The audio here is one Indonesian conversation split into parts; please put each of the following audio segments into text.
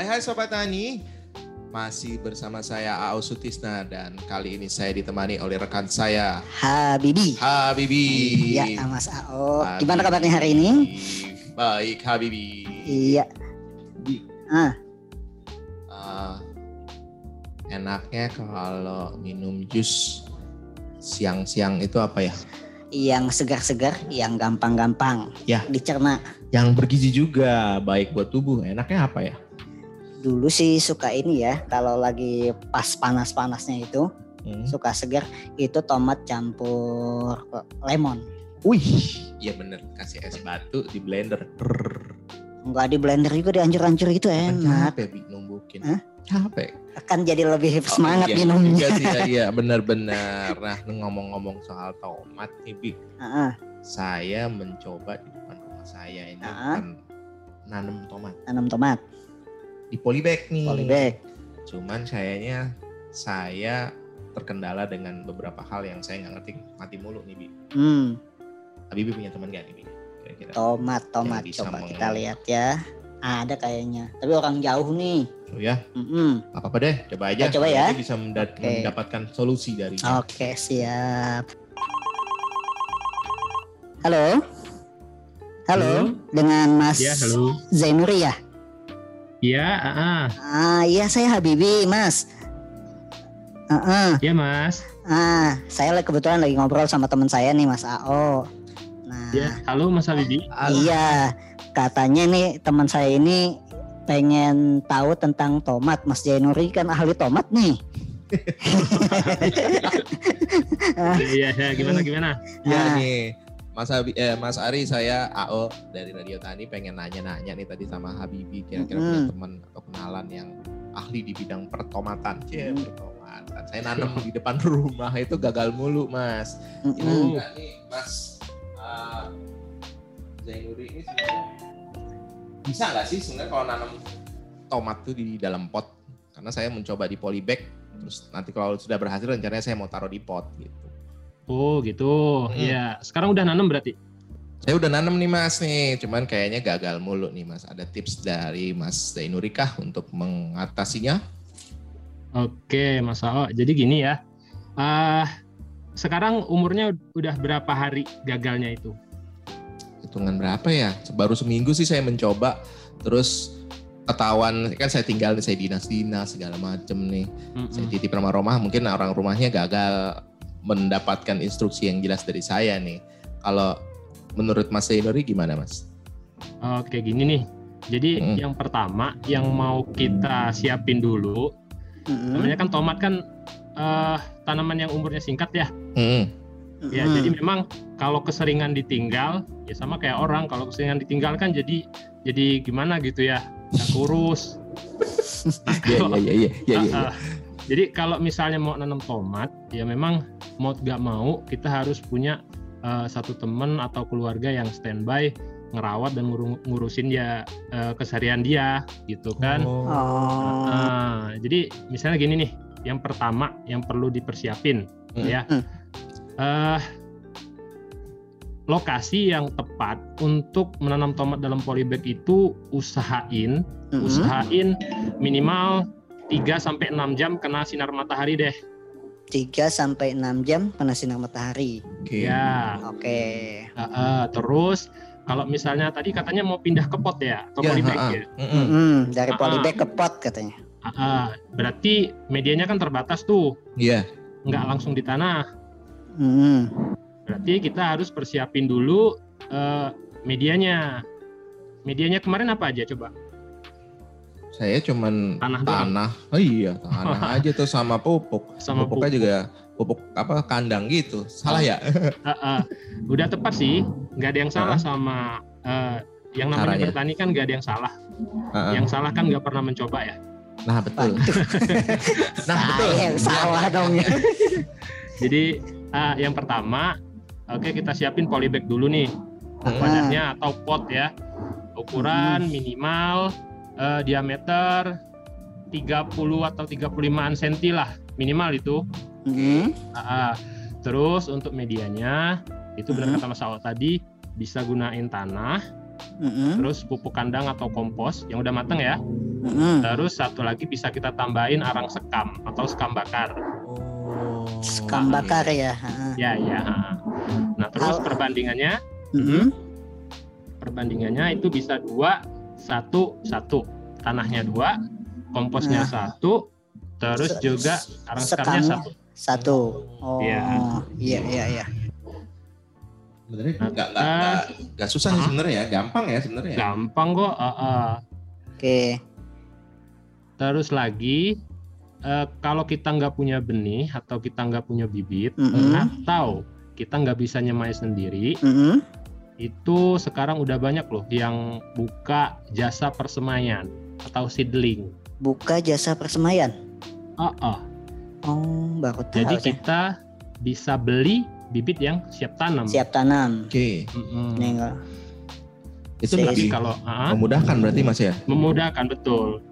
Hai hai Sobat Tani, masih bersama saya Ao Sutisna dan kali ini saya ditemani oleh rekan saya Habibi. Habibi. Iya, Mas Ao. Habibi. Gimana kabarnya hari ini? Baik Habibi. Iya. Bi, Ah, eh, enaknya kalau minum jus siang-siang itu apa ya? yang segar-segar, yang gampang-gampang Ya. dicerna. Yang bergizi juga, baik buat tubuh. Enaknya apa ya? Dulu sih suka ini ya, kalau lagi pas panas-panasnya itu, Hmm. suka segar, itu tomat campur lemon. Wih, iya bener. Kasih es batu di blender. Enggak di blender juga dihancur-hancur gitu Kan enak. capek Bi, numbukin. Hah? Capek. Kan jadi lebih semangat Oh, iya, minumnya. Iya sih, iya, iya benar-benar. Nah, ngomong-ngomong soal tomat nih, Bi. Ah, Saya mencoba di depan rumah saya ini Ah. kan nanam tomat tanam tomat, di polybag nih. polybag. Cuman sayanya saya terkendala dengan beberapa hal yang saya nggak ngerti mati mulu nih, Bi. Hmm, Habibie punya teman gak nih, Bi? Kira-kira. tomat, tomat. Coba meng- kita lihat ya. Ada kayaknya, tapi orang jauh nih. Oh ya. Gak apa-apa deh, coba aja. Kita coba ya. Nanti bisa menda- Oke. mendapatkan solusi dari Oke, siap. Halo. Halo, Halo. dengan Mas Ya, halo. Zainuri ya? Iya, ah, ah. Ah, iya saya Habibi, Mas. Ah, ah. Iya, Mas. ah, saya lagi- kebetulan lagi ngobrol sama teman saya nih, Mas AO. Nah, Ya, halo Mas Habibi. iya, katanya nih teman saya ini pengen tahu tentang tomat. Mas Zainuri kan ahli tomat nih. Iya, ya, gimana gimana? Ya Ah. nih, Mas Abi, eh, Mas Ari, saya AO dari Radio Tani pengen nanya-nanya nih tadi sama Habibi kira-kira punya Mm-mm. teman atau kenalan yang ahli di bidang pertomatan. Cie, Mm. pertomatan. Saya nanam di depan rumah itu gagal mulu, Mas. Mm-mm. Kira-kira nih, Mas uh, Zainuri ini sebenarnya bisa nggak sih sebenarnya kalau nanam tomat tuh di dalam pot? Karena saya mencoba di polybag, terus nanti kalau sudah berhasil rencananya saya mau taruh di pot gitu. Oh, gitu. Hmm. Iya, sekarang udah nanam berarti. Saya udah nanam nih mas nih, cuman kayaknya gagal mulu nih mas. Ada tips dari Mas Zainuri kah untuk mengatasinya? Oke, Mas Ao. Jadi gini ya. Ah, sekarang umurnya udah berapa hari gagalnya itu? Hitungan berapa ya? Baru seminggu sih saya mencoba, terus ketahuan kan saya tinggal saya dinas-dinas segala macem nih. Mm-mm. Saya titip rumah rumah, mungkin orang rumahnya gagal mendapatkan instruksi yang jelas dari saya nih. Kalau menurut Mas Zainuri gimana mas? Oke, gini nih. Jadi Mm. yang pertama yang mau kita siapin dulu, Mm-mm. namanya kan tomat kan eh, tanaman yang umurnya singkat ya. Hmm. Ya, Mm-mm. jadi memang kalau keseringan ditinggal, ya sama kayak orang kalau keseringan ditinggal kan jadi jadi gimana gitu ya, nggak kurus. Iya iya iya iya iya. Ah. Jadi kalau misalnya mau nanam tomat, ya memang mau nggak mau kita harus punya eh, satu teman atau keluarga yang standby ngerawat dan nguru- ngurusin ya eh, keseharian dia, gitu kan. Oh. Oh. Ah, jadi misalnya gini nih, yang pertama yang perlu dipersiapin, Hmm. ya, Hmm. eh, lokasi yang tepat untuk menanam tomat dalam polybag itu usahain, Mm-mm. usahain minimal 3 sampai 6 jam kena sinar matahari deh. 3 sampai 6 jam kena sinar matahari. Oke. Ya, Oke. eh, eh, terus kalau misalnya tadi katanya mau pindah ke pot ya atau Ya, polybag ha-ha. ya, Mm-mm. Mm-mm, dari Ah. polybag ke pot katanya. Ah, ah, berarti medianya kan terbatas tuh, Iya. nggak langsung di tanah. Mm-mm. Berarti kita harus persiapin dulu eh, medianya. Medianya kemarin apa aja coba? Saya cuman Tanah doang? tanah. Oh iya, tanah aja tuh sama pupuk. Sama Pupuknya pupuk. juga pupuk apa kandang gitu. Salah ya? Ah, ah. Udah tepat sih, nggak ada yang salah sama eh, yang namanya Caranya. bertani kan nggak ada yang salah. Heeh. Yang salah kan nggak pernah mencoba ya. Nah, betul. Nah, betul. salah dong ya. Jadi ah, yang pertama, oke kita siapin polybag dulu nih. Wadahnya atau pot ya ukuran minimal eh, diameter 30 atau 35an cm lah minimal itu Mm. Ah. terus untuk medianya itu benar Hmm. kata Mas Awal tadi bisa gunain tanah Mm-mm. terus pupuk kandang atau kompos yang udah matang ya. Mm-mm. Terus satu lagi bisa kita tambahin arang sekam atau sekam bakar. Oh. Sekam bakar ya. Ya, ya. Nah, terus Al- perbandingannya, Mm-mm. perbandingannya itu bisa dua, satu, satu. Tanahnya dua, komposnya Nah. satu, terus Se- juga arang sekamnya sekamnya. satu. Satu. Oh. Iya. Iya iya iya. Sebenarnya Nah, nggak nggak nggak- susah sih sebenarnya ya, gampang ya sebenarnya. Gampang kok. ah, ah. Oke. Terus lagi, eh, kalau kita nggak punya benih atau kita nggak punya bibit, Mm-mm. atau kita nggak bisa nyemai sendiri, Mm-mm. Itu sekarang udah banyak loh yang buka jasa persemaian atau seedling. Buka jasa persemaian. Ah, ah. Oh, baru tahu. Jadi saya. kita bisa beli bibit yang siap tanam. siap tanam. Oke, Mm-mm. Nih enggak. itu lebih kalau ah, memudahkan berarti mas ya. memudahkan betul.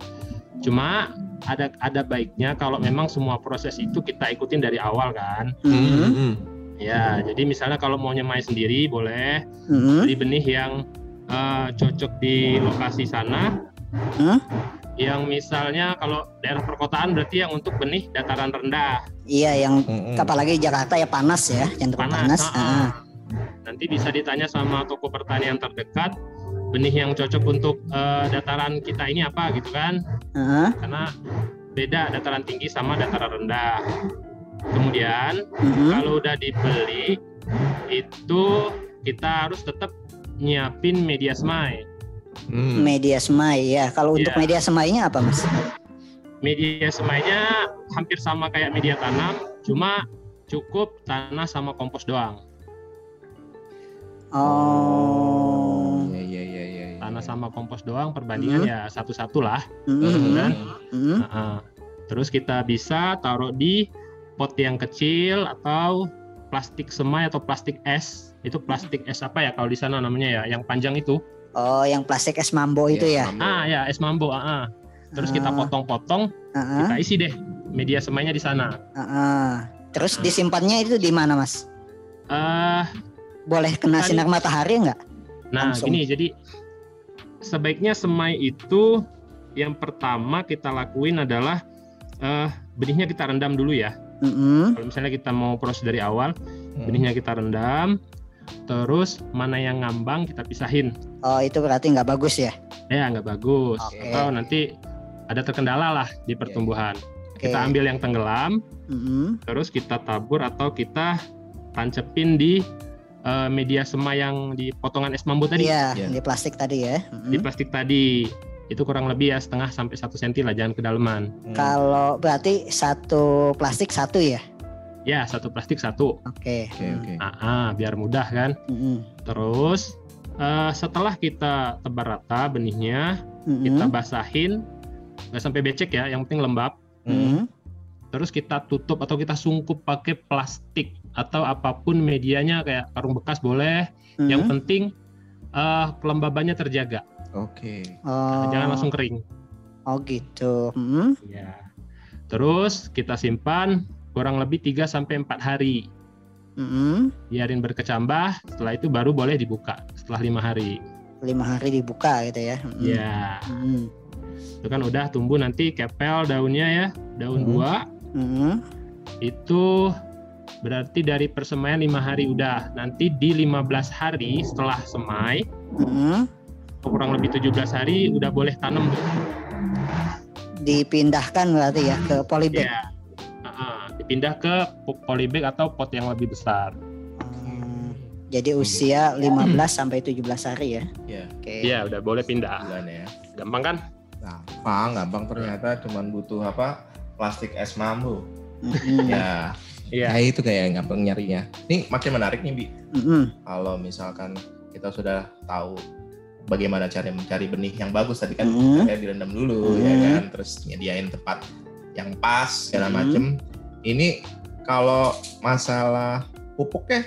Cuma ada ada baiknya kalau memang semua proses itu kita ikutin dari awal kan. Mm-mm. Hmm. Ya, jadi misalnya kalau mau nyemai sendiri boleh Mm-mm. beli benih yang eh, cocok di lokasi sana. Hmm? Yang misalnya kalau daerah perkotaan berarti yang untuk benih dataran rendah, Iya yang Hmm. apalagi Jakarta ya panas ya, cenderung panas. panas. ah, ah. Ah. Nanti bisa ditanya sama toko pertanian terdekat benih yang cocok untuk eh, dataran kita ini apa gitu kan? Ah. Karena beda dataran tinggi sama dataran rendah. Kemudian Mm-mm. kalau udah dibeli itu kita harus tetap nyiapin media semai. Hmm. Media semai ya. Kalau untuk Iya. media semainya apa mas? Media semainya hampir sama kayak media tanam, cuma cukup tanah sama kompos doang. Oh. Iya iya iya iya. iya. Tanah sama kompos doang perbandingan Hmm. ya satu-satu lah. Kan? Mm-mm. Nah, terus kita bisa taruh di pot yang kecil atau plastik semai atau plastik es. Itu plastik es apa ya kalau di sana namanya ya, yang panjang itu. Oh, yang plastik es mambo itu ya. mambo. Ah ya, es mambo. ah, ah. Terus kita Ah. potong-potong, Ah, kita isi deh media semainya di sana. ah, ah. Terus disimpannya itu di mana mas? Eh, Boleh kena Tadi- sinar matahari nggak? nah Langsung. gini, jadi sebaiknya semai itu yang pertama kita lakuin adalah eh, benihnya kita rendam dulu ya. Mm-mm. Kalau misalnya kita mau proses dari awal, Hmm. benihnya kita rendam, terus mana yang ngambang kita pisahin. Oh itu berarti nggak bagus ya? Ya nggak bagus. Oke. Atau nanti ada terkendala lah di pertumbuhan. Oke. Kita ambil yang tenggelam, Mm-mm. terus kita tabur atau kita tancepin di eh, media semai yang di potongan es mambo tadi, Iya, Iya. di plastik tadi ya. di plastik tadi. Itu kurang lebih ya setengah sampai satu senti lah, jangan kedalaman. Hmm. Kalau berarti satu plastik satu ya? Ya satu plastik satu. Oke. Oke oke. Ah, ah, biar mudah kan. Mm-mm. Terus eh, setelah kita tebar rata benihnya, Mm-mm. kita basahin nggak sampai becek ya, yang penting lembab. Hmm. Mm-mm. Terus kita tutup atau kita sungkup pakai plastik atau apa pun medianya kayak karung bekas boleh. Yang Mm-mm. penting eh, kelembabannya terjaga, Oke. Oh. jangan langsung kering. Oh gitu. Mm-mm. Ya. Terus kita simpan kurang lebih 3 sampai 4 hari. Mm-mm. Biarin berkecambah, setelah itu baru boleh dibuka setelah lima hari. Lima hari dibuka gitu ya. Mm-mm. Ya, Mm-mm. itu kan udah tumbuh nanti kepel daunnya ya, daun Hmm. buah. Mm-mm. Itu berarti dari persemaian lima hari udah. Nanti di 15 hari setelah semai, Mm-mm. Kurang lebih 17 hari udah boleh tanam tuh. Dipindahkan berarti ya ke polybag. Ya. Ah, dipindah ke po- polybag atau pot yang lebih besar. Hmm, Jadi usia 15 sampai 17 hari ya. Ya. Oke. Iya, udah boleh pindah. Bulan ya. Gampang kan? Gampang, gampang ternyata cuman butuh apa? Plastik es mambo. Mm-mm. Ya. Iya. Ya itu kayak gampang nyarinya. Ini makin menarik nih, Bi. Mm-mm. Kalau misalkan kita sudah tahu bagaimana cara mencari benih yang bagus tadi kan Mm. saya direndam dulu Mm. ya kan terus nyediain tempat yang pas segala Mm. macem ini kalau masalah pupuknya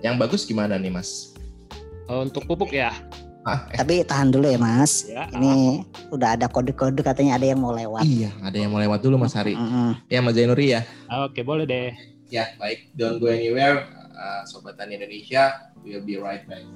yang bagus gimana nih mas Oh, untuk pupuk ya. ah, eh, Tapi tahan dulu ya Mas. Ya. Ini udah ada kode-kode katanya ada yang mau lewat. iya ada yang mau lewat dulu mas Hari Mm-mm. ya mas Zainuri ya Oke, boleh deh. ya baik don't go anywhere uh, sobat tani Indonesia we'll be right back